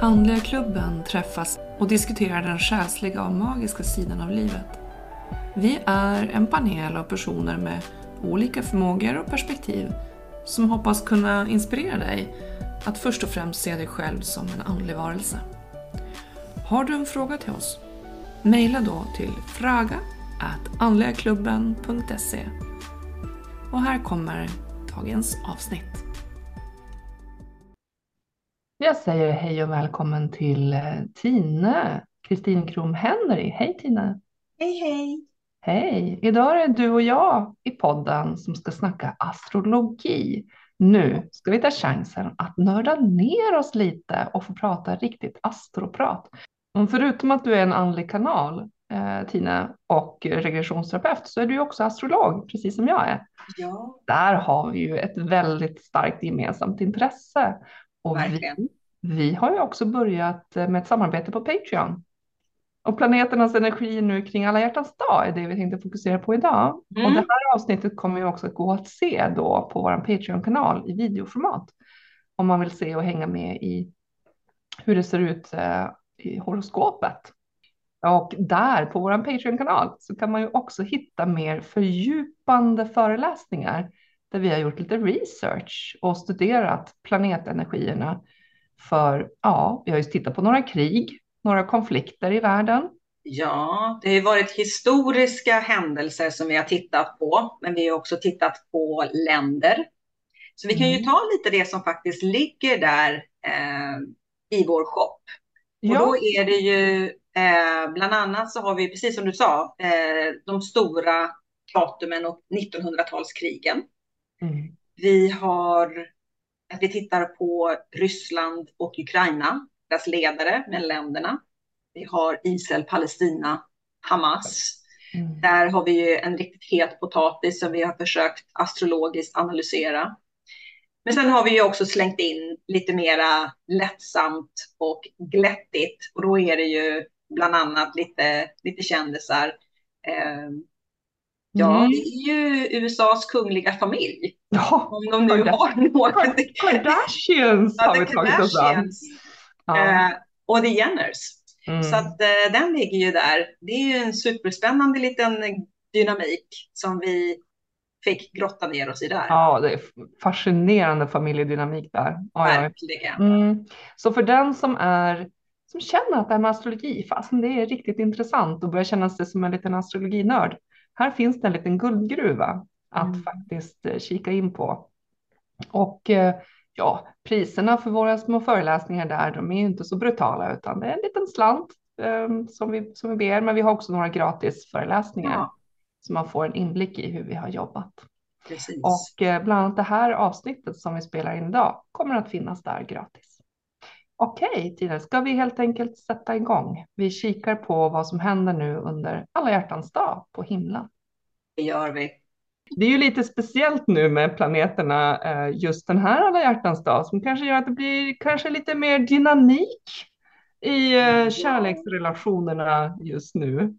Andliga klubben träffas och diskuterar den själsliga och magiska sidan av livet. Vi är en panel av personer med olika förmågor och perspektiv som hoppas kunna inspirera dig att först och främst se dig själv som en andlig varelse. Har du en fråga till oss? Mejla då till fraga andligaklubben.se Och här kommer dagens avsnitt. Jag säger hej och välkommen till eh, Tine Kristin Krom Henry. Hej Tine! Hej hej! Hej! Idag är det du och jag i podden som ska snacka astrologi. Nu ska vi ta chansen att nörda ner oss lite och få prata riktigt astroprat. Förutom att du är en andlig kanal, eh, Tina, och regressionsterapeut så är du också astrolog, precis som jag är. Ja. Där har vi ju ett väldigt starkt gemensamt intresse. Och Verkligen. vi, vi har ju också börjat med ett samarbete på Patreon. Och planeternas energi nu kring alla hjärtans dag är det vi tänkte fokusera på idag. Mm. Och det här avsnittet kommer ju också att gå att se då på vår Patreon-kanal i videoformat. Om man vill se och hänga med i hur det ser ut eh, i horoskopet. Och där på vår Patreon-kanal så kan man ju också hitta mer fördjupande föreläsningar där vi har gjort lite research och studerat planetenergierna för, ja, vi har ju tittat på några krig, några konflikter i världen. Ja, det har ju varit historiska händelser som vi har tittat på, men vi har också tittat på länder. Så vi kan ju Mm. ta lite det som faktiskt ligger där eh, i vår shop. Och Ja, då är det ju, eh, bland annat så har vi, precis som du sa, eh, de stora datumen och 1900-talskrigen. mm. Vi har, vi tittar på Ryssland och Ukraina, deras ledare med länderna. Vi har Israel, Palestina, Hamas. Mm. Där har vi ju en riktigt het potatis som vi har försökt astrologiskt analysera. Men sen har vi ju också slängt in lite mera lättsamt och glättigt. Och då är det ju bland annat lite, lite kändisar. Eh, ja, Mm. det är ju USAs kungliga familj. ja. Om de nu Kardashian. har något. Kardashians Ja, har vi tagit oss an. Ja. eh, och The Jenners. Mm. Så att eh, den ligger ju där. Det är ju en superspännande liten dynamik som vi fick grotta ner oss i där. Ja, det är fascinerande familjedynamik där. Verkligen. Mm. Så för den som är som känner att det här med astrologi, fasen det är riktigt intressant och börjar känna sig som en liten astrologinörd. Här finns det en liten guldgruva att Mm. faktiskt eh, kika in på. Och eh, ja, priserna för våra små föreläsningar där, de är inte så brutala utan det är en liten slant eh, som vi, som vi ber, men vi har också några gratis föreläsningar Ja, så man får en inblick i hur vi har jobbat. precis. Och eh, bland annat det här avsnittet som vi spelar in idag kommer att finnas där gratis. Okej, Tina, ska vi helt enkelt sätta igång? Vi kikar på vad som händer nu under alla hjärtans dag på himlen. Det gör vi. Det är ju lite speciellt nu med planeterna eh, just den här alla hjärtans dag som kanske gör att det blir kanske lite mer dynamik i eh, kärleksrelationerna just nu.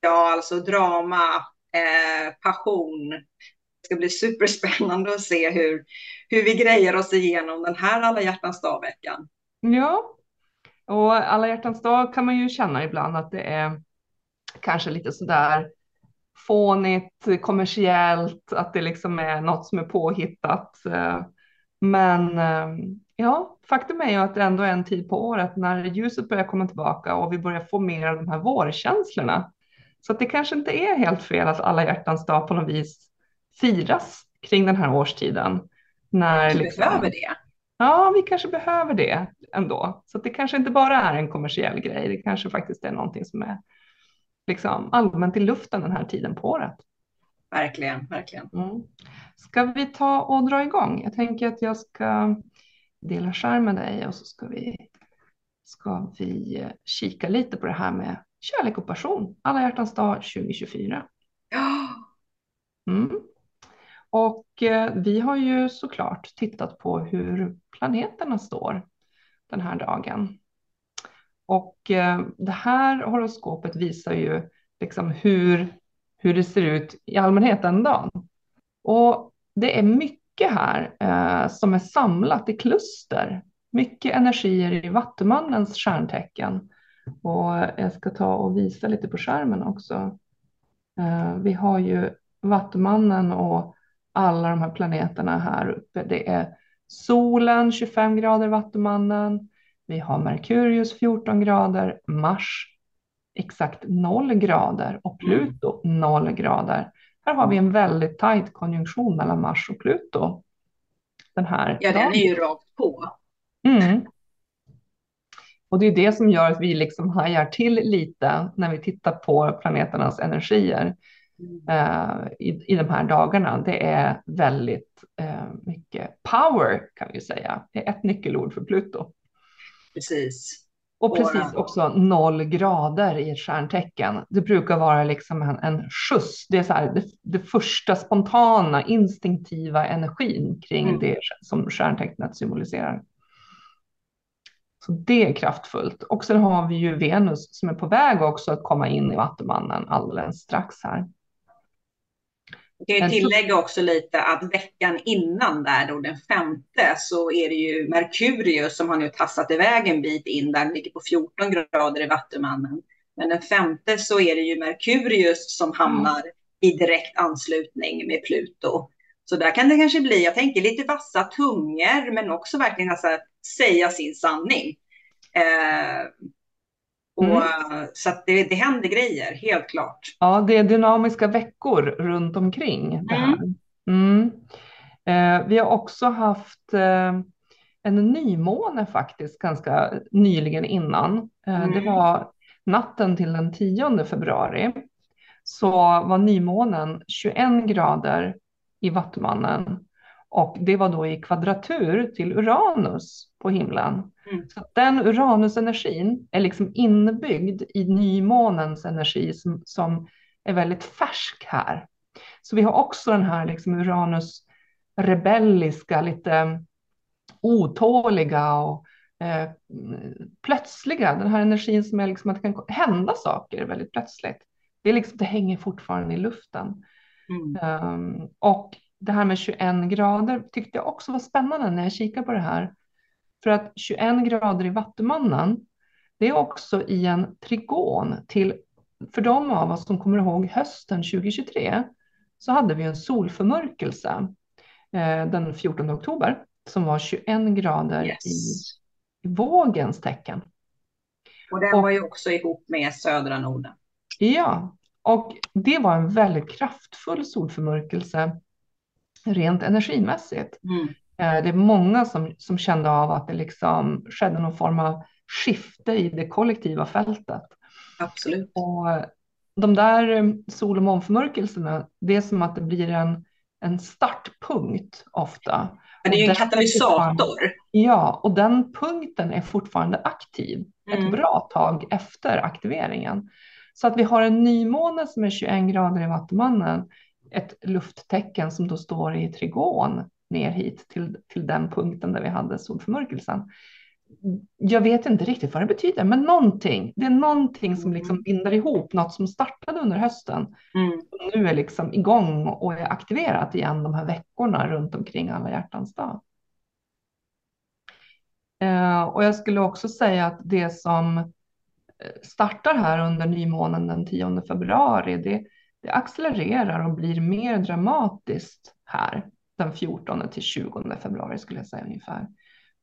Ja, alltså drama, eh, passion. Det ska bli superspännande att se hur, hur vi grejer oss igenom den här alla hjärtans dag-veckan. Ja, och alla hjärtans dag kan man ju känna ibland att det är kanske lite sådär fånigt, kommersiellt, att det liksom är något som är påhittat. eh. Men eh, ja, faktum är ju att det ändå är en tid på året när ljuset börjar komma tillbaka och vi börjar få mer av de här vårkänslorna. Så att det kanske inte är helt fel att alla hjärtans dag på något vis firas kring den här årstiden. När Vi liksom- behöver det. Ja, vi kanske behöver det ändå. Så det kanske inte bara är en kommersiell grej. Det kanske faktiskt är någonting som är liksom allmänt i luften den här tiden på året. Verkligen, verkligen. Mm. Ska vi ta och dra igång? Jag tänker att jag ska dela skärm med dig och så ska vi, ska vi kika lite på det här med kärlek och passion. Alla hjärtans dag 2024. Ja, Mm. Och eh, vi har ju såklart tittat på hur planeterna står den här dagen. Och eh, det här horoskopet visar ju liksom hur, hur det ser ut i allmänhet den dagen. Och det är mycket här eh, som är samlat i kluster mycket energier i Vattumannens stjärntecken. Och jag ska ta och visa lite på skärmen också. Eh, vi har ju Vattumannen och alla de här planeterna här uppe. Det är solen 25 grader Vattumannen. Vi har Merkurius 14 grader, Mars exakt 0 grader och Pluto 0 grader. Här har vi en väldigt tajt konjunktion mellan Mars och Pluto. Den här ja, den är ju rakt på. Mm. Och det är det som gör att vi liksom hajar till lite när vi tittar på planeternas energier mm. I, i de här dagarna. Det är väldigt uh, mycket power kan vi säga. Det är ett nyckelord för Pluto. Precis. Och precis också noll grader i ett stjärntecken. Det brukar vara liksom en, en skjuts. Det är så här, det, det första spontana, instinktiva energin kring mm. det som stjärntecknet symboliserar. Så det är kraftfullt. Och sen har vi ju Venus som är på väg också att komma in i Vattumannen alldeles strax här. Jag kan tillägga också lite att veckan innan där då den femte så är det ju Merkurius som har nu tassat iväg en bit in där, ligger på 14 grader i Vattumannen. Men den femte så är det ju Merkurius som hamnar mm. i direkt anslutning med Pluto. Så där kan det kanske bli, jag tänker lite vassa tungor men också verkligen alltså, säga sin sanning. Eh, och, mm. Så det, det händer grejer, helt klart. Ja, det är dynamiska veckor runt omkring det mm. här. Mm. Eh, vi har också haft eh, en nymåne faktiskt ganska nyligen innan. Eh, det mm. var natten till den 10 februari. Så var nymånen 21 grader i Vattumannen och det var då i kvadratur till Uranus på himlen. Mm. Så den Uranusenergin är liksom inbyggd i nymånens energi som, som är väldigt färsk här. Så vi har också den här liksom Uranus rebelliska, lite otåliga och eh, plötsliga. Den här energin som är liksom att det kan hända saker väldigt plötsligt. Det, är liksom, det hänger fortfarande i luften. Mm. Um, och det här med 21 grader tyckte jag också var spännande när jag kikade på det här. För att 21 grader i Vattumannen, det är också i en trigon till, för de av oss som kommer ihåg hösten 2023, så hade vi en solförmörkelse eh, den 14 oktober som var 21 grader yes. i, i vågens tecken. Och den och, var ju också ihop med södra Norden. Ja, och det var en väldigt kraftfull solförmörkelse rent energimässigt. Mm. Eh, det är många som, som kände av att det liksom skedde någon form av skifte i det kollektiva fältet. Absolut. Och de där eh, sol och månförmörkelserna, det är som att det blir en, en startpunkt ofta. Men det är ju en katalysator. Ja, och den punkten är fortfarande aktiv mm. ett bra tag efter aktiveringen. Så att vi har en nymåne som är 21 grader i Vattumannen ett lufttecken som då står i trigon ner hit till, till den punkten där vi hade solförmörkelsen. Jag vet inte riktigt vad det betyder, men någonting. Det är någonting som liksom binder ihop något som startade under hösten. Mm. nu är liksom igång och är aktiverat igen de här veckorna runt omkring alla hjärtans dag. Eh, och jag skulle också säga att det som eh, startar här under nymånen den 10 februari, det, det accelererar och blir mer dramatiskt här den 14 till 20 februari skulle jag säga ungefär.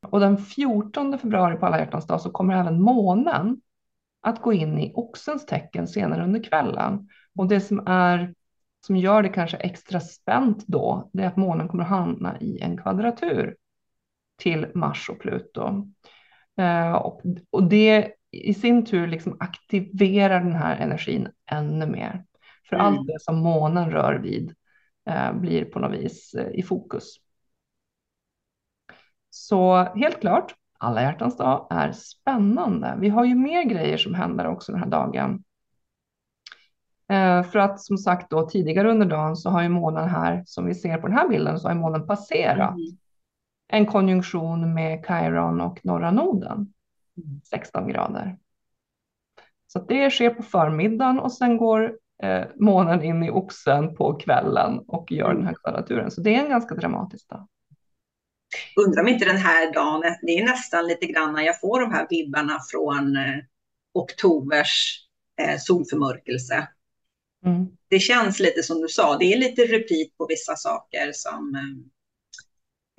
Och den 14 februari på alla hjärtans dag så kommer även månen att gå in i oxens tecken senare under kvällen. Och det som är som gör det kanske extra spänt då, det är att månen kommer att hamna i en kvadratur till Mars och Pluto. Eh, och, och det i sin tur liksom aktiverar den här energin ännu mer. För mm. allt det som månen rör vid eh, blir på något vis eh, i fokus. Så helt klart, alla hjärtans dag är spännande. Vi har ju mer grejer som händer också den här dagen. Eh, för att som sagt då tidigare under dagen så har ju månen här, som vi ser på den här bilden, så har månen passerat mm. en konjunktion med Chiron och norra noden, 16 mm. grader. Så det sker på förmiddagen och sen går eh, månen in i oxen på kvällen och gör den här kvadraturen. Så det är en ganska dramatisk dag. undrar om inte den här dagen, det är nästan lite grann jag får de här vibbarna från eh, oktobers eh, solförmörkelse. Mm. Det känns lite som du sa, det är lite repeat på vissa saker som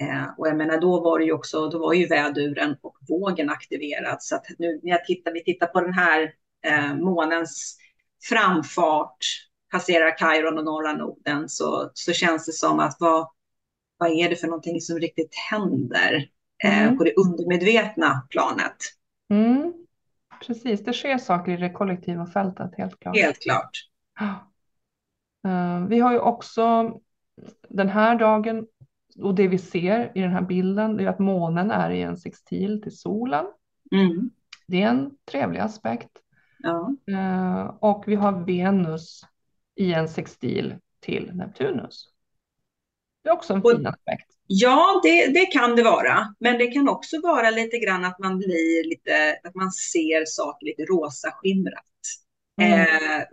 eh, eh, och jag menar, då var det ju också, då var ju väduren och vågen aktiverad. Så att nu när jag tittar, vi tittar på den här eh, månens framfart, passerar Kairon och norra noden, så, så känns det som att vad, vad är det för någonting som riktigt händer eh, mm. på det undermedvetna planet? Mm. Precis, det sker saker i det kollektiva fältet, helt klart. Helt klart. Uh, vi har ju också den här dagen och det vi ser i den här bilden är att månen är i en sextil till solen. Mm. Det är en trevlig aspekt. Ja. Uh, och vi har Venus i en sextil till Neptunus. Det är också en fin aspekt. Ja, det, det, kan det vara. Men det kan också vara lite grann att man blir lite, att man ser saker lite rosa skimrat. Mm. Eh,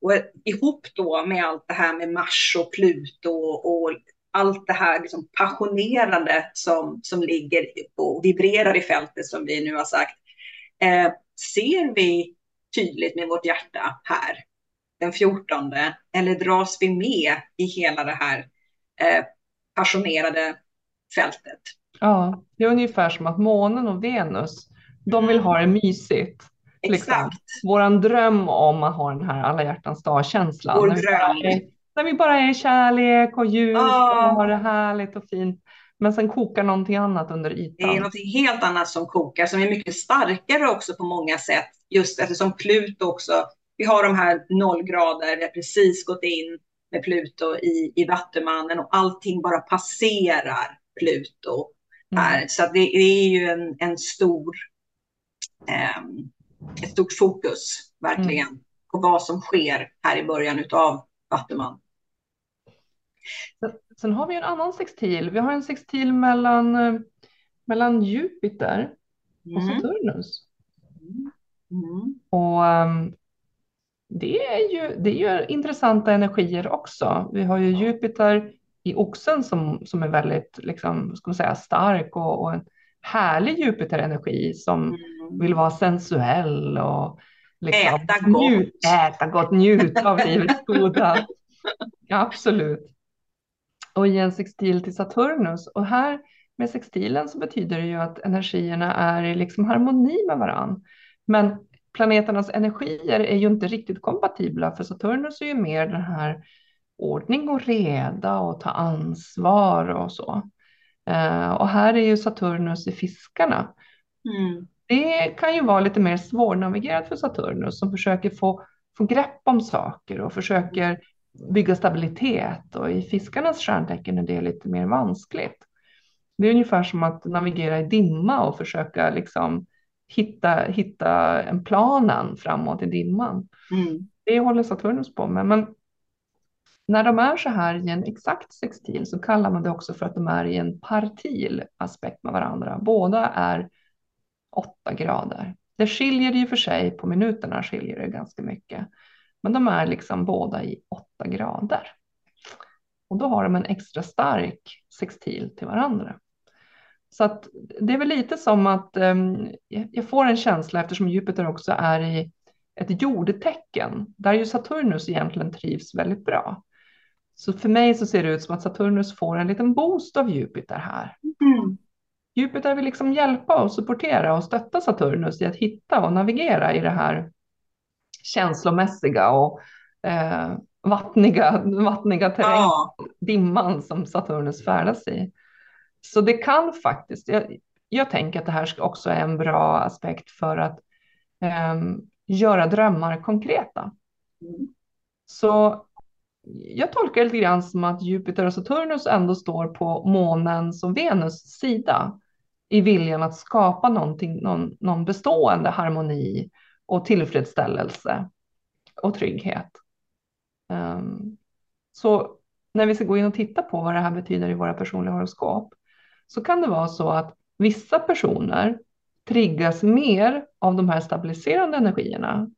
och ihop då med allt det här med Mars och Pluto och allt det här liksom passionerande som, som ligger och vibrerar i fältet som vi nu har sagt. Eh, ser vi tydligt med vårt hjärta här den 14 eller dras vi med i hela det här eh, passionerade fältet. Ja, det är ungefär som att månen och Venus, de vill ha det mysigt. Liksom. Exakt. Våran dröm om att ha den här alla hjärtans dag-känslan. Vår dröm. När vi bara är kärlek och ljus oh. och har det härligt och fint. Men sen kokar någonting annat under ytan. Det är någonting helt annat som kokar, som är mycket starkare också på många sätt. Just eftersom Pluto också, vi har de här nollgrader, vi har precis gått in med Pluto i, i Vattumannen och allting bara passerar Pluto här. Mm. Så det, det, är ju en, en stor, eh, ett stort fokus verkligen mm. på vad som sker här i början av Vattuman. Sen har vi en annan sextil. Vi har en sextil mellan, eh, mellan Jupiter och mm. Saturnus. Mm. Och um, det är, ju, det är ju intressanta energier också. Vi har ju Jupiter i oxen som, som är väldigt liksom, ska man säga, stark och, och en härlig Jupiter-energi som mm. vill vara sensuell och liksom, äta gott. Njut, äta gott, njuta av livets goda. Absolut. Och i en sextil till Saturnus. Och här med sextilen så betyder det ju att energierna är i liksom harmoni med varandra. Men planeternas energier är ju inte riktigt kompatibla för Saturnus är ju mer den här ordning och reda och ta ansvar och så. Uh, och här är ju Saturnus i fiskarna. Mm. Det kan ju vara lite mer svårnavigerat för Saturnus som försöker få, få grepp om saker och försöker bygga stabilitet och i fiskarnas stjärntecken är det lite mer vanskligt. Det är ungefär som att navigera i dimma och försöka liksom hitta, hitta en planen framåt i dimman. Mm. Det håller Saturnus på med. Men när de är så här i en exakt sextil så kallar man det också för att de är i en partil aspekt med varandra. Båda är åtta grader. Det skiljer i och för sig på minuterna skiljer det ganska mycket. Men de är liksom båda i åtta grader. Och då har de en extra stark sextil till varandra. Så det är väl lite som att um, jag får en känsla eftersom Jupiter också är i ett jordtecken där ju Saturnus egentligen trivs väldigt bra. Så för mig så ser det ut som att Saturnus får en liten boost av Jupiter här. Mm. Jupiter vill liksom hjälpa och supportera och stötta Saturnus i att hitta och navigera i det här känslomässiga och eh, vattniga, vattniga terräng, ja. dimman som Saturnus färdas i. Så det kan faktiskt, jag, jag tänker att det här också är en bra aspekt för att um, göra drömmar konkreta. Mm. Så jag tolkar det lite grann som att Jupiter och Saturnus ändå står på månens och Venus sida i viljan att skapa någonting, någon, någon bestående harmoni och tillfredsställelse och trygghet. Um, så när vi ska gå in och titta på vad det här betyder i våra personliga horoskop så kan det vara så att vissa personer triggas mer av de här stabiliserande energierna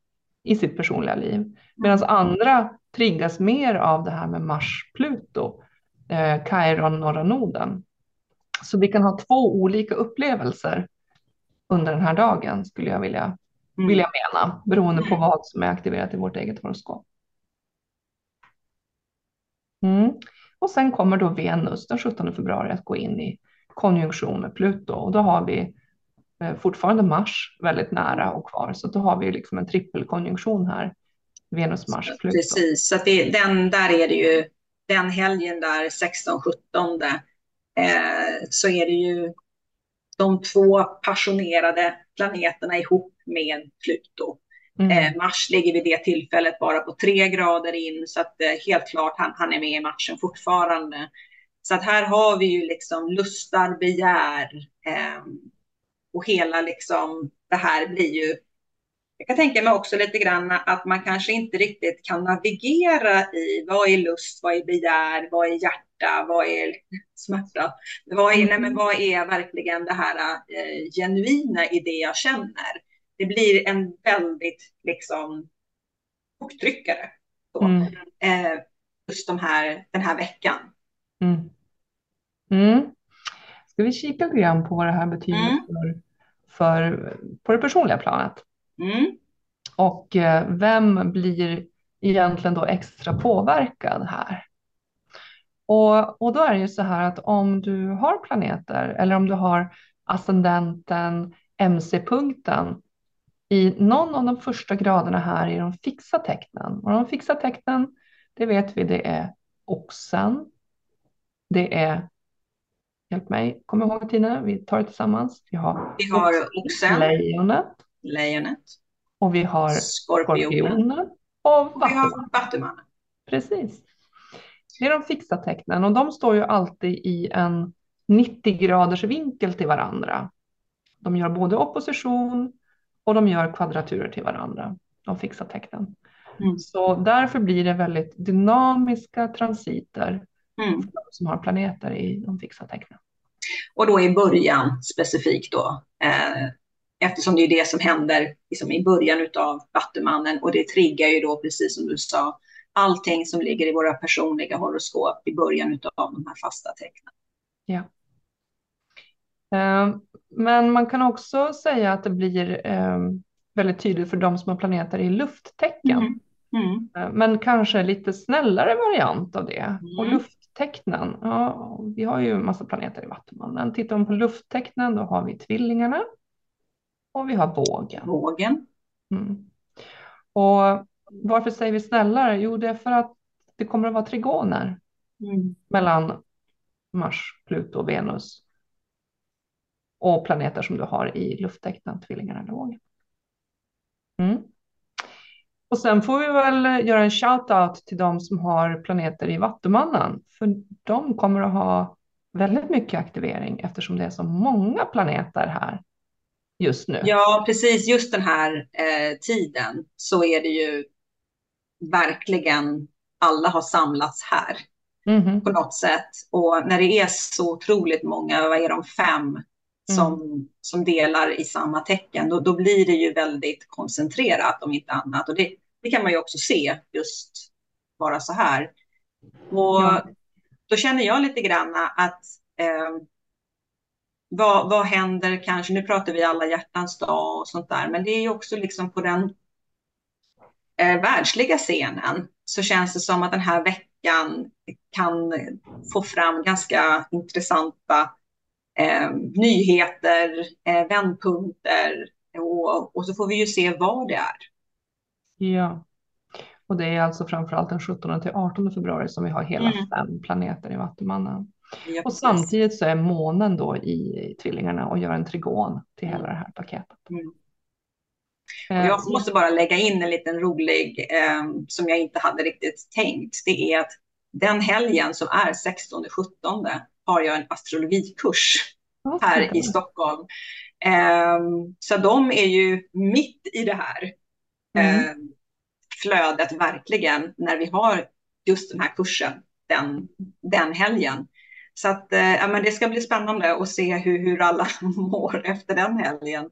i sitt personliga liv, medan mm. andra triggas mer av det här med Mars-Pluto, eh, Chiron, norra noden. Så vi kan ha två olika upplevelser under den här dagen skulle jag vilja, mm. vilja mena, beroende på vad som är aktiverat i vårt eget horoskop. Mm. Och sen kommer då Venus den 17 februari att gå in i konjunktion med Pluto och då har vi eh, fortfarande Mars väldigt nära och kvar så då har vi liksom en trippelkonjunktion här. Venus, Mars, Pluto. Precis, så det, den, där är det ju den helgen där 16-17 eh, så är det ju de två passionerade planeterna ihop med Pluto. Mm. Eh, Mars ligger vid det tillfället bara på tre grader in så att eh, helt klart han, han är med i matchen fortfarande. Så att här har vi ju liksom lustar, begär eh, och hela liksom det här blir ju jag kan tänka mig också lite grann att man kanske inte riktigt kan navigera i vad är lust, vad är begär, vad är hjärta, vad är smärta? Vad är, nej, men vad är verkligen det här eh, genuina i det jag känner? Det blir en väldigt liksom tryckare mm. eh, just de här, den här veckan. Mm. Mm. Ska vi kika lite grann på vad det här betyder mm. för, för, på det personliga planet? Mm. Och eh, vem blir egentligen då extra påverkad här? Och, och då är det ju så här att om du har planeter eller om du har ascendenten, MC-punkten i någon av de första graderna här i de fixa tecknen. Och de fixa tecknen, det vet vi, det är oxen, det är Hjälp mig, kom ihåg Tina, vi tar det tillsammans. Vi har, vi har oxen, lejonet, lejonet och vi har skorpionen, och vattumannen. Precis. Det är de fixa tecknen och de står ju alltid i en 90 graders vinkel till varandra. De gör både opposition och de gör kvadraturer till varandra, de fixa tecknen. Mm. Så därför blir det väldigt dynamiska transiter mm. för de som har planeter i de fixa tecknen. Och då i början specifikt då, eh, eftersom det är det som händer liksom i början av Vattumannen och det triggar ju då precis som du sa allting som ligger i våra personliga horoskop i början av de här fasta tecknen. Ja. Eh, men man kan också säga att det blir eh, väldigt tydligt för de som har planeter i lufttecken. Mm. Mm. Eh, men kanske lite snällare variant av det. Mm. Och lufttecknen, ja, vi har ju en massa planeter i Vattumannen. Tittar man på lufttecknen då har vi tvillingarna och vi har vågen. Vågen. Mm. Och varför säger vi snällare? Jo, det är för att det kommer att vara trigoner mm. mellan Mars, Pluto och Venus och planeter som du har i lufttecknen, tvillingarna eller vågen. Mm. Och sen får vi väl göra en shout-out till de som har planeter i Vattumannen, för de kommer att ha väldigt mycket aktivering eftersom det är så många planeter här just nu. Ja, precis. Just den här eh, tiden så är det ju verkligen alla har samlats här mm -hmm. på något sätt. Och när det är så otroligt många, vad är de, fem som, mm. som delar i samma tecken, då, då blir det ju väldigt koncentrerat om inte annat. Och det, det kan man ju också se just vara så här. Och ja. då känner jag lite grann att eh, vad, vad händer kanske, nu pratar vi alla hjärtans dag och sånt där, men det är ju också liksom på den eh, världsliga scenen så känns det som att den här veckan kan få fram ganska intressanta nyheter, eh, vändpunkter och, och så får vi ju se vad det är. Ja, och det är alltså framförallt den 17 till 18 februari som vi har hela mm. fem planeter i Vattumannen. Ja, och samtidigt så är månen då i tvillingarna och gör en trigon till hela det här paketet. Mm. Eh, jag måste bara lägga in en liten rolig eh, som jag inte hade riktigt tänkt. Det är att den helgen som är 16-17 har jag en astrologikurs här i Stockholm. Eh, så de är ju mitt i det här mm. eh, flödet verkligen när vi har just den här kursen den, den helgen. Så att, eh, ja, men det ska bli spännande att se hur, hur alla mår efter den helgen.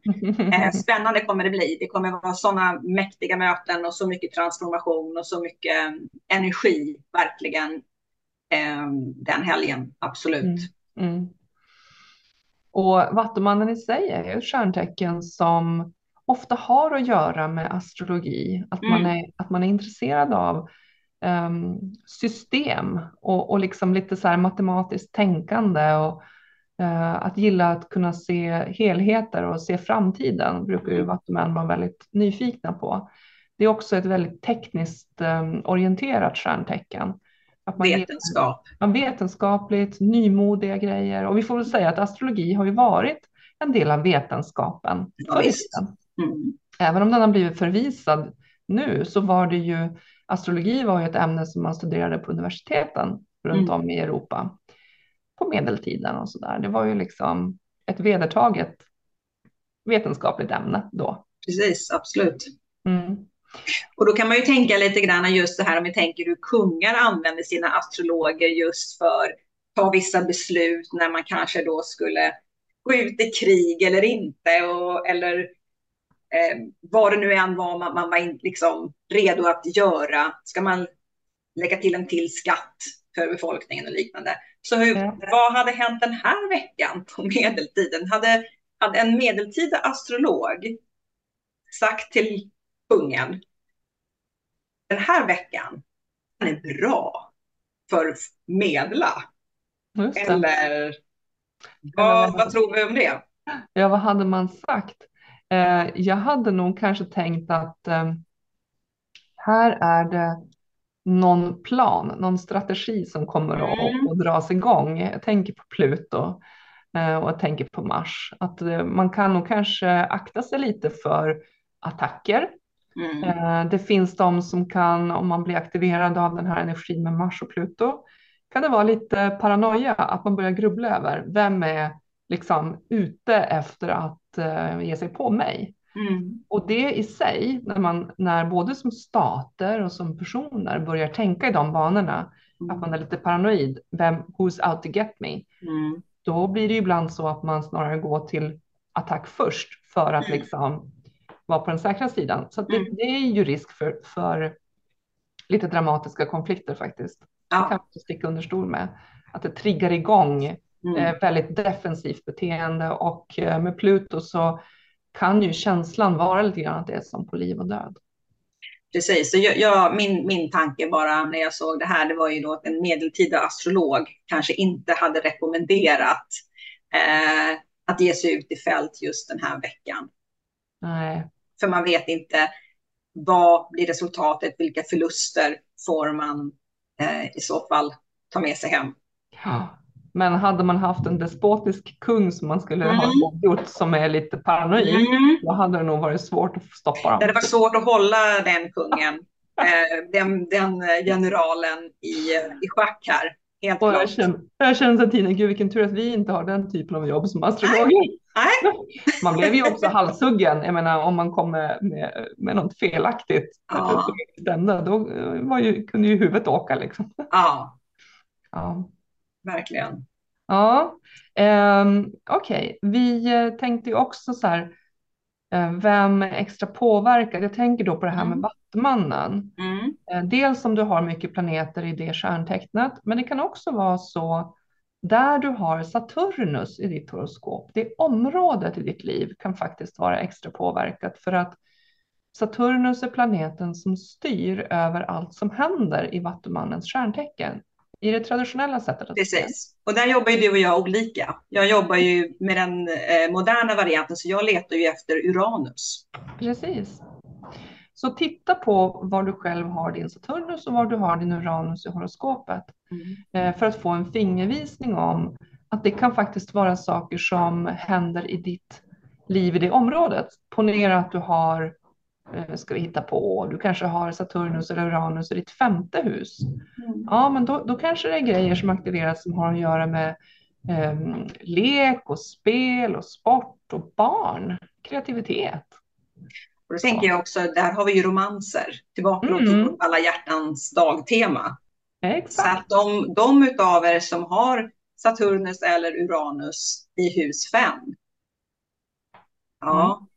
Eh, spännande kommer det bli. Det kommer vara sådana mäktiga möten och så mycket transformation och så mycket energi verkligen den helgen. Absolut. Mm. Mm. Och Vattumannen i sig är ett stjärntecken som ofta har att göra med astrologi, att, man, Mm. är, att man är intresserad av ehm, system och, och liksom lite så här matematiskt tänkande och eh, att gilla att kunna se helheter och se framtiden brukar ju Mm. vattumän vara väldigt nyfikna på. Det är också ett väldigt tekniskt ehm, orienterat stjärntecken. Att man Vetenskap. Ja, vetenskapligt, nymodiga grejer. Och vi får väl säga att astrologi har ju varit en del av vetenskapen Ja. Mm. Även om den har blivit förvisad nu så var det ju, astrologi var ju ett ämne som man studerade på universiteten runt Mm. om i Europa på medeltiden och sådär. Det var ju liksom ett vedertaget vetenskapligt ämne då. Precis, absolut. Mm. Och då kan man ju tänka lite grann just det här om vi tänker hur kungar använder sina astrologer just för att ta vissa beslut när man kanske då skulle gå ut i krig eller inte och, eller eh, vad det nu än var man, man var in, liksom redo att göra. Ska man lägga till en till skatt för befolkningen och liknande. Så hur, Ja. vad hade hänt den här veckan på medeltiden? Hade, hade en medeltida astrolog sagt till kungen den här veckan den är bra för att medla. Eller vad, vad tror vi om det? Ja, vad hade man sagt? Eh, jag hade nog kanske tänkt att eh, här är det någon plan, någon strategi som kommer att, Mm. att dras igång. Jag tänker på Pluto eh, och jag tänker på Mars. Att eh, man kan nog kanske akta sig lite för attacker. Mm. Eh, Det finns de som kan, om man blir aktiverad av den här energin med Mars och Pluto, kan det vara lite paranoia, att man börjar grubbla över vem är liksom ute efter att eh, ge sig på mig. Mm. Och det i sig, när, man, när både som stater och som personer börjar tänka i de banorna, att man är lite paranoid, vem, who's out to get me, Mm. då blir det ibland så att man snarare går till attack först för att Mm. liksom vara på den säkra sidan. Så det, Mm. det är ju risk för, för lite dramatiska konflikter faktiskt. Det kan Ja. man sticka under stol med. Att det triggar igång Mm. eh, väldigt defensivt beteende och eh, med Pluto så kan ju känslan vara lite grann att det är som på liv och död. Precis, så jag, jag, min, min tanke bara när jag såg det här, det var ju då att en medeltida astrolog kanske inte hade rekommenderat eh, att ge sig ut i fält just den här veckan. Nej, För man vet inte vad blir resultatet, vilka förluster får man eh, i så fall ta med sig hem. Ja. Men hade man haft en despotisk kung som man skulle ha Mm. gjort som är lite paranoid, Mm. då hade det nog varit svårt att stoppa dem. Det var svårt att hålla den kungen, eh, den, den generalen i, i schack här. Helt Och jag känner, jag känner sen tiden, gud vilken tur att vi inte har den typen av jobb som astrologer. Nej. Man blev ju också halshuggen, jag menar om man kom med, med, med något felaktigt Ja. stämde, då eh, var ju, kunde ju huvudet åka liksom. Ja, Ja, verkligen. ja. Um, okej, vi eh, tänkte ju också så här, eh, vem är extra påverkad? Jag tänker då på det här med Mm. Vattumannen. Mm. Dels om du har mycket planeter i det stjärntecknet, men det kan också vara så där du har Saturnus i ditt horoskop. Det området i ditt liv kan faktiskt vara extra påverkat för att Saturnus är planeten som styr över allt som händer i Vattumannens stjärntecken. I det traditionella sättet. Precis. Och där jobbar ju du och jag olika. Jag jobbar ju med den eh, moderna varianten, så jag letar ju efter Uranus. Precis. Så titta på var du själv har din Saturnus och var du har din Uranus i horoskopet. eh, för att få en fingervisning om att det kan faktiskt vara saker som händer i ditt liv i det området. Ponera att du har, eh, ska vi hitta på, du kanske har Saturnus eller Uranus i ditt femte hus. Mm. Ja, men då, då kanske det är grejer som aktiveras som har att göra med eh, lek och spel och sport och barn, kreativitet. Och då tänker jag också, där har vi ju romanser. Tillbaka Mm. till alla hjärtans dagtema. Så Exakt. att de, de utav er som har Saturnus eller Uranus i hus 5. Ja,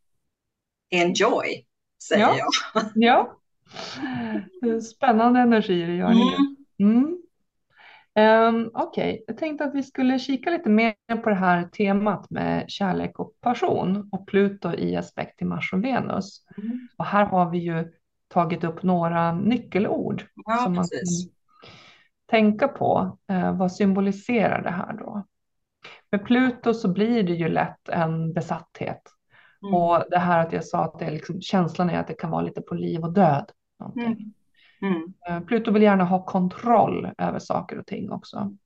enjoy, säger Mm. Ja. jag. Ja, spännande energier i görningen. Mm. Mm. Um, Okej, okay. jag tänkte att vi skulle kika lite mer på det här temat med kärlek och passion och Pluto i aspekt till Mars och Venus. Mm. Och här har vi ju tagit upp några nyckelord ja, som man precis. kan tänka på. Uh, vad symboliserar det här då? Med Pluto så blir det ju lätt en besatthet. Mm. Och det här att jag sa att det är liksom, känslan är att det kan vara lite på liv och död. Mm. Mm. Eh, Pluto vill gärna ha kontroll över saker och ting också.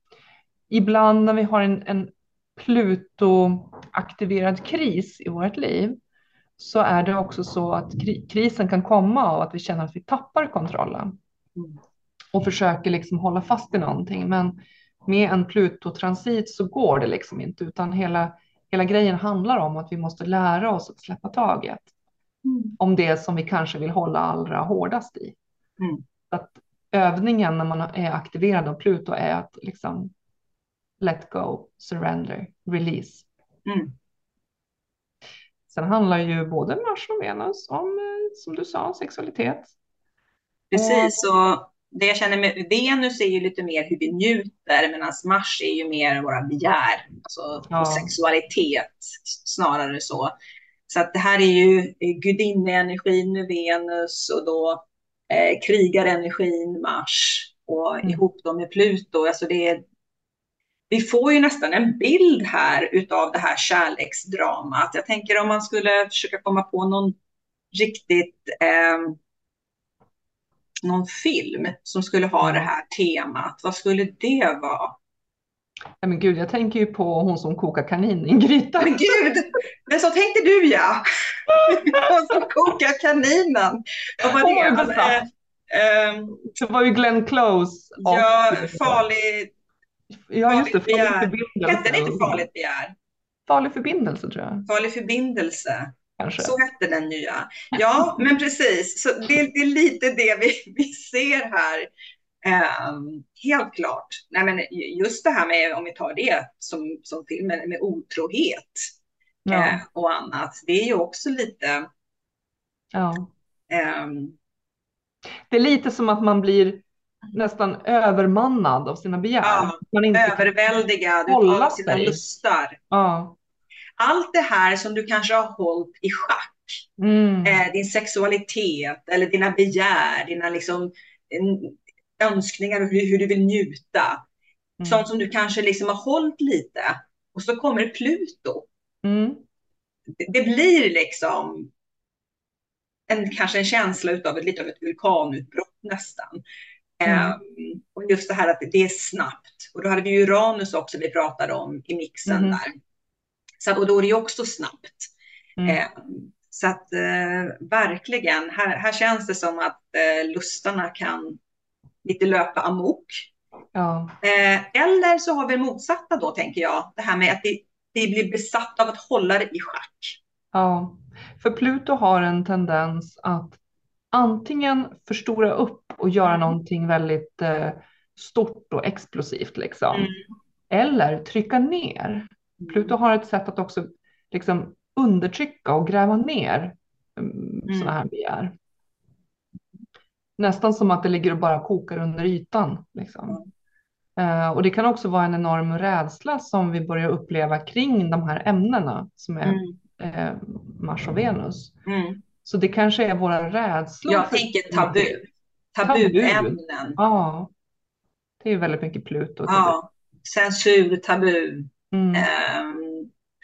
Ibland när vi har en, en Pluto-aktiverad kris i vårt liv så är det också så att krisen kan komma av att vi känner att vi tappar kontrollen mm. och försöker liksom hålla fast i någonting. Men med en Pluto-transit så går det liksom inte, utan hela, hela grejen handlar om att vi måste lära oss att släppa taget mm. om det som vi kanske vill hålla allra hårdast i. Mm. Att övningen när man är aktiverad av Pluto är att liksom let go, surrender, release. Mm. Sen handlar ju både Mars och Venus om, eh, som du sa, sexualitet. Precis, och det jag känner med Venus är ju lite mer hur vi njuter, medan Mars är ju mer våra begär, alltså ja. sexualitet snarare så. Så att det här är ju gudinnenergin med Venus och då eh, krigarenergin Mars och mm. ihop dem med Pluto. Alltså det är, vi får ju nästan en bild här utav det här kärleksdramat. Jag tänker om man skulle försöka komma på någon riktigt eh, någon film som skulle ha det här temat, vad skulle det vara? Nej, men gud, jag tänker ju på hon som kokar kanin i en gryta. Men gud, men så tänkte du ja. hon som kokar kaninen. Vad var det? det? Eh, um, det var ju Glenn Close. Ja, farlig, ja, just det, farlig förbindelse. Hette det inte farligt begär? Farlig förbindelse tror jag. Farlig förbindelse. Kanske. Så hette den nya. Ja, men precis. Så det, det är lite det vi, vi ser här. Um, helt klart. Nej, men just det här med, om vi tar det som, som filmen, med otrohet ja. uh, och annat. Det är ju också lite... Ja. Um, det är lite som att man blir nästan övermannad av sina begär. Ja, man inte överväldigad av sina sig. lustar. Ja allt det här som du kanske har hållit i schack, mm. eh, din sexualitet eller dina begär, dina liksom, önskningar och hur, hur, du vill njuta. Mm. Sånt som du kanske liksom har hållit lite och så kommer Pluto. Mm. Det, det, blir liksom en, kanske en känsla utav ett, lite av ett vulkanutbrott nästan. Mm. Um, och just det här att det är snabbt. Och då hade vi Uranus också vi pratade om i mixen mm. där. Så, och då är det också snabbt. Eh, så att eh, verkligen, här, här känns det som att eh, lustarna kan lite löpa amok. Ja. Eh, eller så har vi motsatta då, tänker jag, det här med att vi, vi blir besatta av att hålla det i schack. Ja, för Pluto har en tendens att antingen förstora upp och göra mm. någonting väldigt eh, stort och explosivt liksom. Mm. Eller trycka ner. Pluto har ett sätt att också liksom undertrycka och gräva ner mm. sådana här begär. Nästan som att det ligger och bara kokar under ytan. Liksom. Uh, och det kan också vara en enorm rädsla som vi börjar uppleva kring de här ämnena som är mm. uh, Mars och Venus. Mm. Så det kanske är våra rädslor. Jag tänker tabu. Tabuämnen. Tabu. Ja, det är väldigt mycket Pluto. Ja, censur, tabu. Mm. Eh,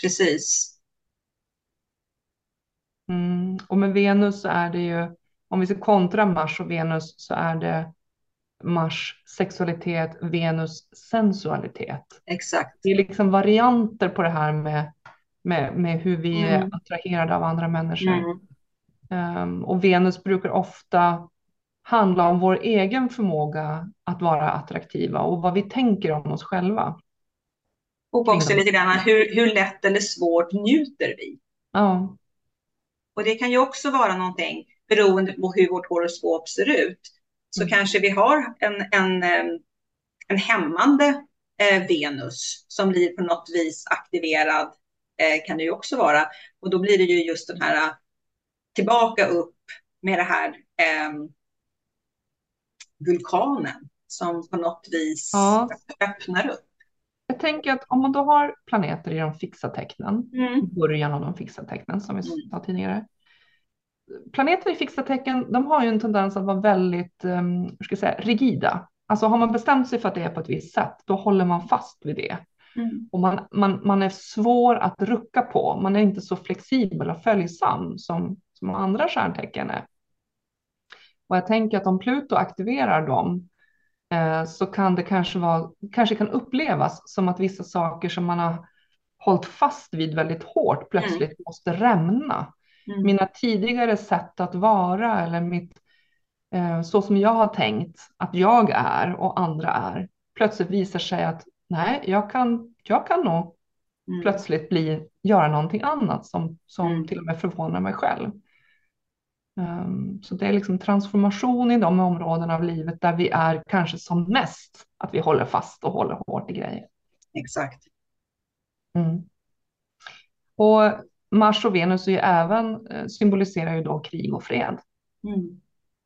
precis. Mm. Och med Venus är det ju, om vi ska kontra Mars och Venus så är det Mars sexualitet, Venus sensualitet. Exakt. Det är liksom varianter på det här med, med, med hur vi mm. är attraherade av andra människor. Mm. Um, och Venus brukar ofta handla om vår egen förmåga att vara attraktiva och vad vi tänker om oss själva. Och också lite grann hur, hur lätt eller svårt njuter vi? Ja. Och det kan ju också vara någonting beroende på hur vårt horoskop ser ut. Så mm. kanske vi har en, en, en hämmande eh, Venus som blir på något vis aktiverad, eh, kan det ju också vara. Och då blir det ju just den här tillbaka upp med det här eh, vulkanen som på något vis ja. öppnar upp. Jag tänker att om man då har planeter i de fixa tecknen, mm. början av de fixa tecknen som vi mm. sa tidigare. Planeter i fixa tecken, de har ju en tendens att vara väldigt um, ska jag säga, rigida. Alltså har man bestämt sig för att det är på ett visst sätt, då håller man fast vid det. Mm. Och man, man, man är svår att rucka på. Man är inte så flexibel och följsam som, som andra stjärntecken är. Och jag tänker att om Pluto aktiverar dem eh, så kan det kanske, vara, kanske kan upplevas som att vissa saker som man har hållit fast vid väldigt hårt plötsligt mm. måste rämna. Mm. Mina tidigare sätt att vara eller mitt, eh, så som jag har tänkt att jag är och andra är plötsligt visar sig att nej, jag kan, jag kan nog mm. plötsligt bli, göra någonting annat som, som mm. till och med förvånar mig själv. Um, så det är liksom transformation i de områden av livet där vi är kanske som mest att vi håller fast och håller hårt i grejer. Exakt. Mm. Och Mars och Venus är ju även, eh, symboliserar ju då krig och fred. Mm.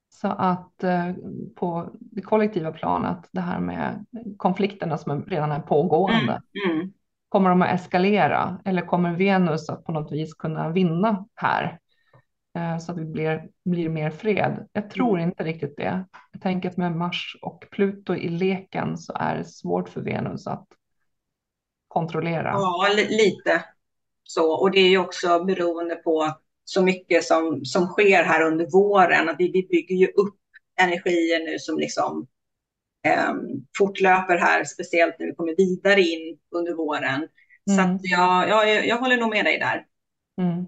Så att eh, på det kollektiva planet, det här med konflikterna som redan är pågående, mm. Mm. kommer de att eskalera eller kommer Venus att på något vis kunna vinna här? Eh, så att det blir, blir mer fred. Jag tror mm. inte riktigt det. Jag tänker att med Mars och Pluto i leken så är det svårt för Venus att kontrollera. Ja, lite så. Och det är ju också beroende på så mycket som, som sker här under våren. Att vi, vi bygger ju upp energier nu som liksom eh, fortlöper här, speciellt när vi kommer vidare in under våren. Mm. Så jag, jag, jag håller nog med dig där. Mm.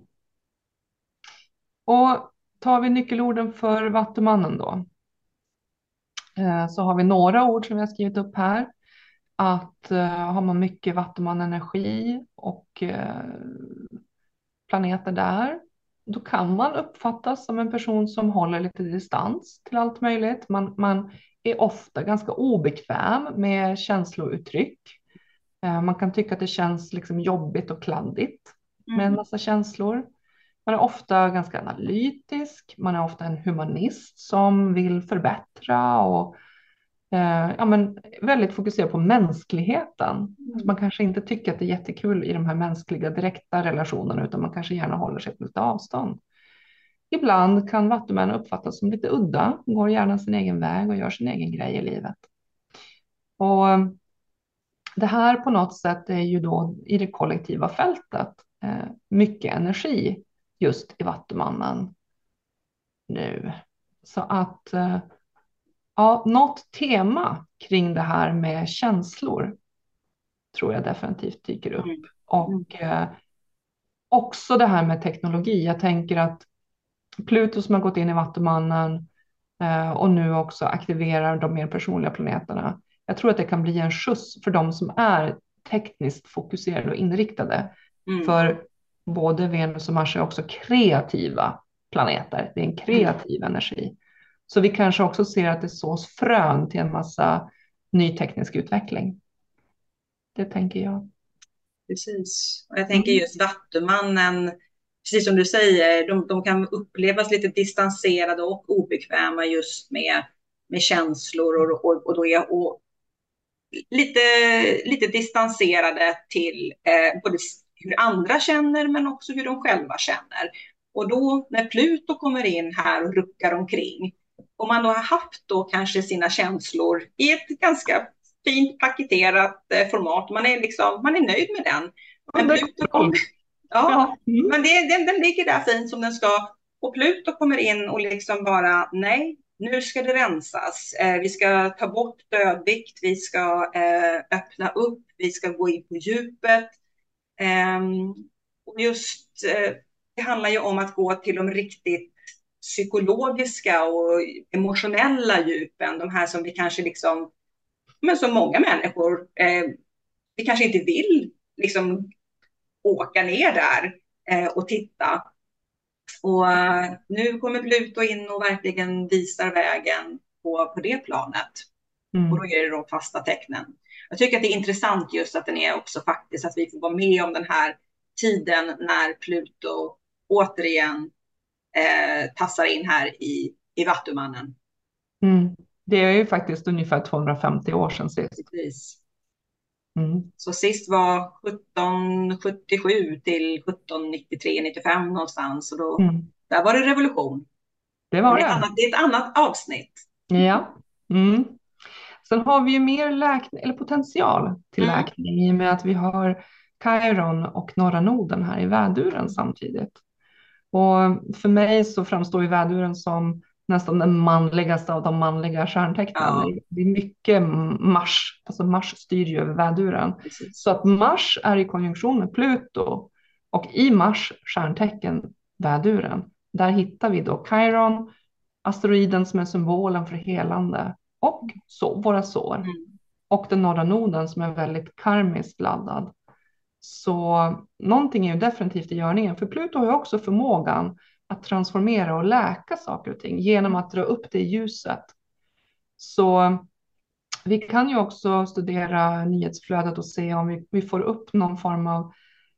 Och tar vi nyckelorden för Vattumannen då, eh, så har vi några ord som vi har skrivit upp här. Att uh, har man mycket vattumanenergi och uh, planeter där, då kan man uppfattas som en person som håller lite distans till allt möjligt. Man, man är ofta ganska obekväm med känslouttryck. Uh, man kan tycka att det känns liksom jobbigt och kladdigt med en mm. massa känslor. Man är ofta ganska analytisk, man är ofta en humanist som vill förbättra och eh, ja, men väldigt fokuserad på mänskligheten. Mm. Man kanske inte tycker att det är jättekul i de här mänskliga direkta relationerna utan man kanske gärna håller sig på lite avstånd. Ibland kan vattumän uppfattas som lite udda, går gärna sin egen väg och gör sin egen grej i livet. Och det här på något sätt är ju då i det kollektiva fältet eh, mycket energi just i Vattumannen nu. Så att eh, ja, något tema kring det här med känslor tror jag definitivt dyker upp. Mm. Och eh, också det här med teknologi. Jag tänker att Pluto som har gått in i Vattumannen eh, och nu också aktiverar de mer personliga planeterna. Jag tror att det kan bli en skjuts för de som är tekniskt fokuserade och inriktade. Mm. För både Venus och Mars är också kreativa planeter. Det är en kreativ mm. energi. Så vi kanske också ser att det sås frön till en massa ny teknisk utveckling. Det tänker jag. Precis. Och jag tänker mm. just Vattumannen, precis som du säger, de, de, kan upplevas lite distanserade och obekväma just med, med känslor och, och, och då är och lite, lite distanserade till eh, både hur andra känner men också hur de själva känner. Och då när Pluto kommer in här och ruckar omkring, om man då har haft då kanske sina känslor i ett ganska fint paketerat eh, format, man är, liksom, man är nöjd med den. Men Pluto kommer, ja, mm. men det, den, den ligger där fint som den ska. Och Pluto kommer in och liksom bara, nej, nu ska det rensas. Eh, vi ska ta bort dödvikt, vi ska eh, öppna upp, vi ska gå in på djupet. Ehm, och just, det handlar ju om att gå till de riktigt psykologiska och emotionella djupen, de här som vi kanske liksom, men som många människor, eh, vi kanske inte vill liksom åka ner där eh, och titta. Och nu kommer Pluto in och verkligen visar vägen på, på det planet. Mm. Och då är det de fasta tecknen. Jag tycker att det är intressant just att den är också faktiskt att vi får vara med om den här tiden när Pluto återigen eh, tassar in här i, i Vattumannen. Mm. Det är ju faktiskt ungefär 250 år sedan sist. Precis. Mm. Så sist var 1777 till 1793, 95 någonstans. Och då, Mm. där var det revolution. Det var det, är ett det. annat, det är ett annat avsnitt. Ja. Mm. Sen har vi ju mer läkning, eller potential till Mm. läkning i och med att vi har Chiron och norra noden här i väduren samtidigt. Och för mig så framstår ju väduren som nästan den manligaste av de manliga stjärntecknen. Ja. Det är mycket Mars, alltså Mars styr ju över väduren. Precis. Så att Mars är i konjunktion med Pluto och i Mars stjärntecken väduren, där hittar vi då Chiron, asteroiden som är symbolen för helande och så, våra sår Mm. och den norra noden som är väldigt karmiskt laddad. Så någonting är ju definitivt i görningen, för Pluto har ju också förmågan att transformera och läka saker och ting genom att dra upp det i ljuset. Så vi kan ju också studera nyhetsflödet och se om vi, vi får upp någon form av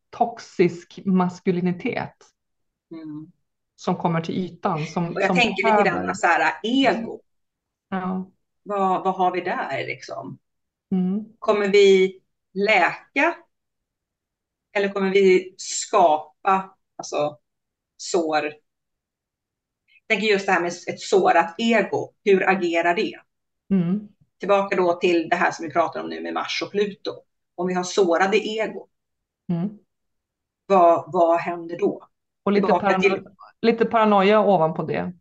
toxisk maskulinitet Mm. som kommer till ytan. Som, Och jag som tänker lite behöver- grann så här, ego. Ja. Vad, vad har vi där liksom? Mm. Kommer vi läka? Eller kommer vi skapa alltså, sår? Jag tänker just det här med ett sårat ego. Hur agerar det? Mm. Tillbaka då till det här som vi pratar om nu med Mars och Pluto. Om vi har sårade ego, Mm. vad, vad händer då? Och lite, parano till- lite paranoia ovanpå det.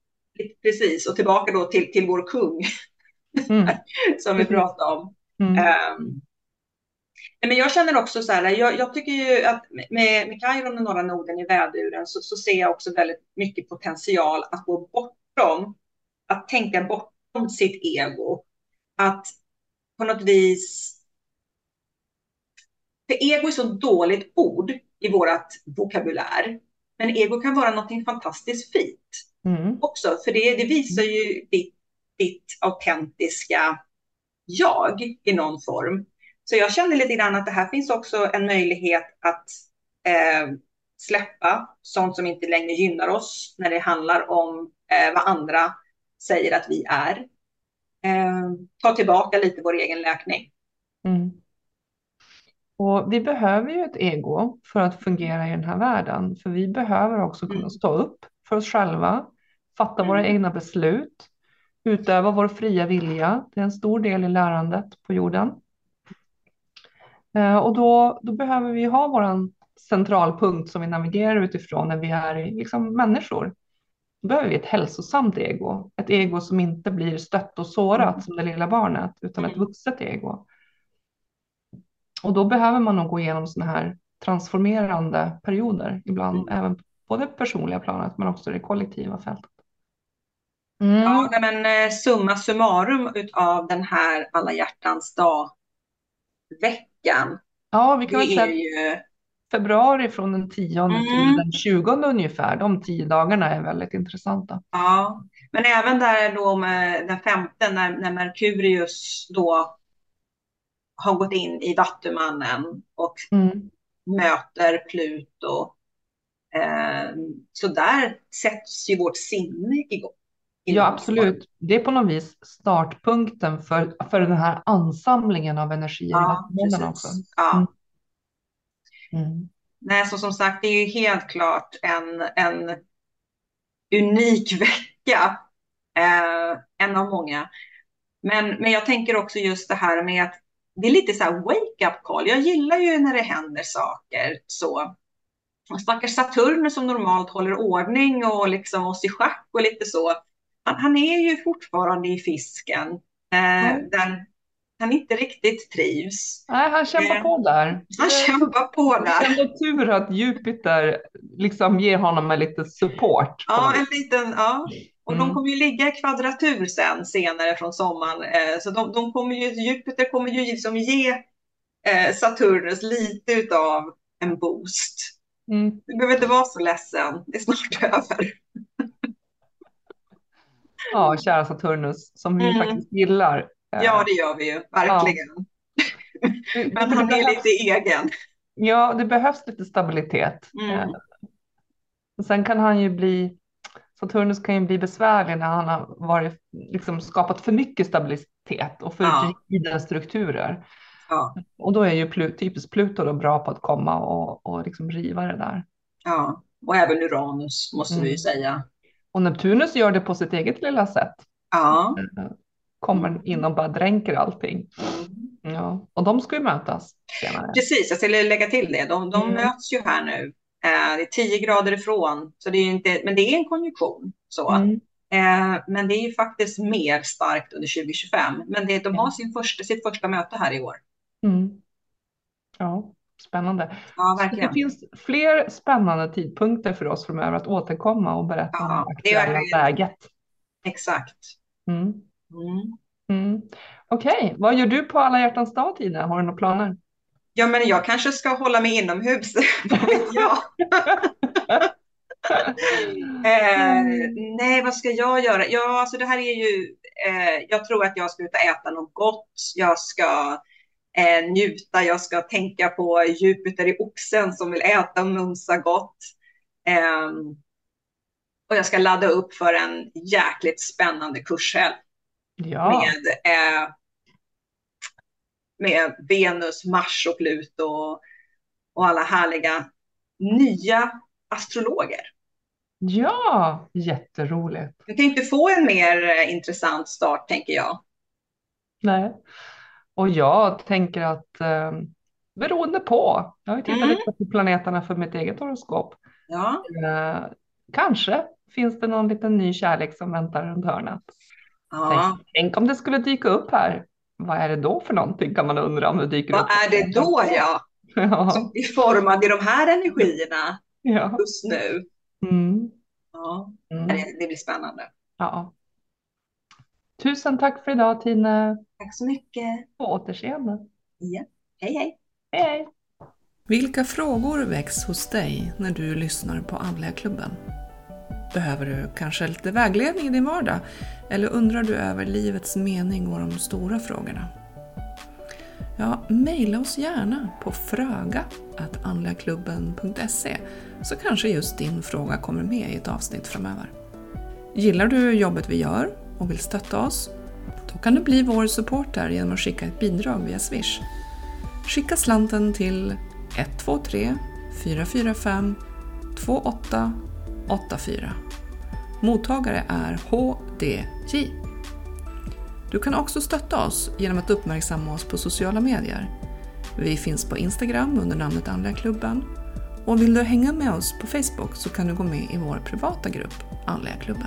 Precis, och tillbaka då till, till vår kung Mm. som vi pratade om. Mm. Nej, men jag känner också så här, jag, jag tycker ju att med, med Chiron och norra noden i väduren så, så ser jag också väldigt mycket potential att gå bortom, att tänka bortom sitt ego. Att på något vis, för ego är så dåligt ord i vårt vokabulär, men ego kan vara någonting fantastiskt fint Mm. också, för det, det visar ju ditt, ditt autentiska jag i någon form. Så jag känner lite grann att det här finns också en möjlighet att eh, släppa sånt som inte längre gynnar oss när det handlar om eh, vad andra säger att vi är. Eh, ta tillbaka lite vår egen läkning. Mm. Och vi behöver ju ett ego för att fungera i den här världen. För vi behöver också kunna Mm. stå upp för oss själva, fatta våra Mm. egna beslut, utöva vår fria vilja. Det är en stor del i lärandet på jorden. Eh, Och då, då behöver vi ha vår centralpunkt som vi navigerar utifrån när vi är liksom människor. Då behöver vi ett hälsosamt ego. Ett ego som inte blir stött och sårat Mm. som det lilla barnet, utan ett Mm. vuxet ego. Och då behöver man nog gå igenom sådana här transformerande perioder ibland, Mm. även på det personliga planet men också det kollektiva fältet. Mm. Ja, men eh, summa summarum utav den här alla hjärtans dag-veckan, Ja, vi kan väl säga ju februari från den 10 Mm. till den 20 ungefär. De tio dagarna är väldigt intressanta. Ja, men även där då med den femte när, när Merkurius då har gått in i Vattumannen och Mm. möter Pluto. Eh, så där sätts ju vårt sinne igång. Ja, absolut. Det är på något vis startpunkten för, för den här ansamlingen av energier i Ja, vattenmånen också. precis. Ja. Mm. Mm. Nej, så som sagt, det är ju helt klart en, en unik vecka. Eh, en av många. Men, men jag tänker också just det här med att det är lite så här wake-up call. Jag gillar ju när det händer saker så. Och stackars Saturnus som normalt håller ordning och liksom oss i schack och lite så. Han, han är ju fortfarande i fisken. Eh, Mm. där han inte riktigt trivs. Nej, han kämpar Eh, på där. Han kämpar på Det där. är ändå tur att Jupiter liksom ger honom med lite support. Ja, en liten, ja. Och de Mm. kommer ju ligga i kvadratur sen senare från sommaren. Eh, så de, de kommer ju, Jupiter kommer ju liksom ge eh, Saturnus lite utav en boost. Mm. Du behöver inte vara så ledsen, det är snart över. Ja, kära Saturnus, som vi Mm. faktiskt gillar. Eh, Ja, det gör vi ju, verkligen. det- Men han är lite egen. Ja, det behövs lite stabilitet. Mm. Eh, och Sen kan han ju bli, Saturnus kan ju bli besvärlig när han har varit, liksom, skapat för mycket stabilitet och för Ja. rigida strukturer. Ja, Och då är ju Plu- typiskt Pluto då bra på att komma och, och liksom riva det där. ja. Och även Uranus måste vi ju Mm. säga. Och Neptunus gör det på sitt eget lilla sätt. Ja. Eh, Kommer in och bara dränker allting. Mm. Ja. Och de ska ju mötas senare. Precis, jag skulle lägga till det. De, de Mm. möts ju här nu. Eh, det är 10 grader ifrån, så det är inte, men det är en konjunktion. Så. Mm. Eh, men det är ju faktiskt mer starkt under 2025. Men det, de har sin första, sitt första möte här i år. Mm. Ja, spännande. Ja, Så det verkligen. finns fler spännande tidpunkter för oss framöver att återkomma och berätta om Ja, det det aktuella verkligen- läget. Exakt. Mm. Mm. Mm. Okej, vad gör du på alla hjärtans dag Tina? Har du några planer? Ja, men jag kanske ska hålla mig inomhus. Eh, nej, vad ska jag göra? Ja, alltså det här är ju, eh, jag tror att jag ska ut och äta något gott. Jag ska eh, njuta, jag ska tänka på Jupiter i oxen som vill äta och mumsa gott. Ehm, och jag ska ladda upp för en jäkligt spännande kurshelg Ja, med, eh, med Venus, Mars och Pluto och alla härliga nya astrologer. ja, jätteroligt. Du kan inte få en mer eh, intressant start, tänker jag. Nej. Och jag tänker att eh, beroende på, jag har ju tittat Mm. lite på planeterna för mitt eget horoskop. Ja, Eh, kanske finns det någon liten ny kärlek som väntar runt hörnet. ja. Tänk, tänk om det skulle dyka upp här. Vad är det då för någonting kan man undra om det dyker Vad upp. är det då, ja, Ja, som är formad i de här energierna ja. just nu? Mm, Ja, mm, det, det blir spännande. ja. Tusen tack för idag Tine. Tack så mycket. På återseende. Ja. Hej, hej. Hej, hej. Vilka frågor väcks hos dig när du lyssnar på Andliga klubben? Behöver du kanske lite vägledning i din vardag? Eller undrar du över livets mening och de stora frågorna? Ja, mejla oss gärna på fröga.andligaklubben.se så kanske just din fråga kommer med i ett avsnitt framöver. Gillar du jobbet vi gör och vill stötta oss? Då kan du bli vår supporter genom att skicka ett bidrag via Swish. Skicka slanten till 123 445 2884. Mottagare är HDJ. Du kan också stötta oss genom att uppmärksamma oss på sociala medier. Vi finns på Instagram under namnet Andliga klubben och vill du hänga med oss på Facebook så kan du gå med i vår privata grupp Andliga klubben.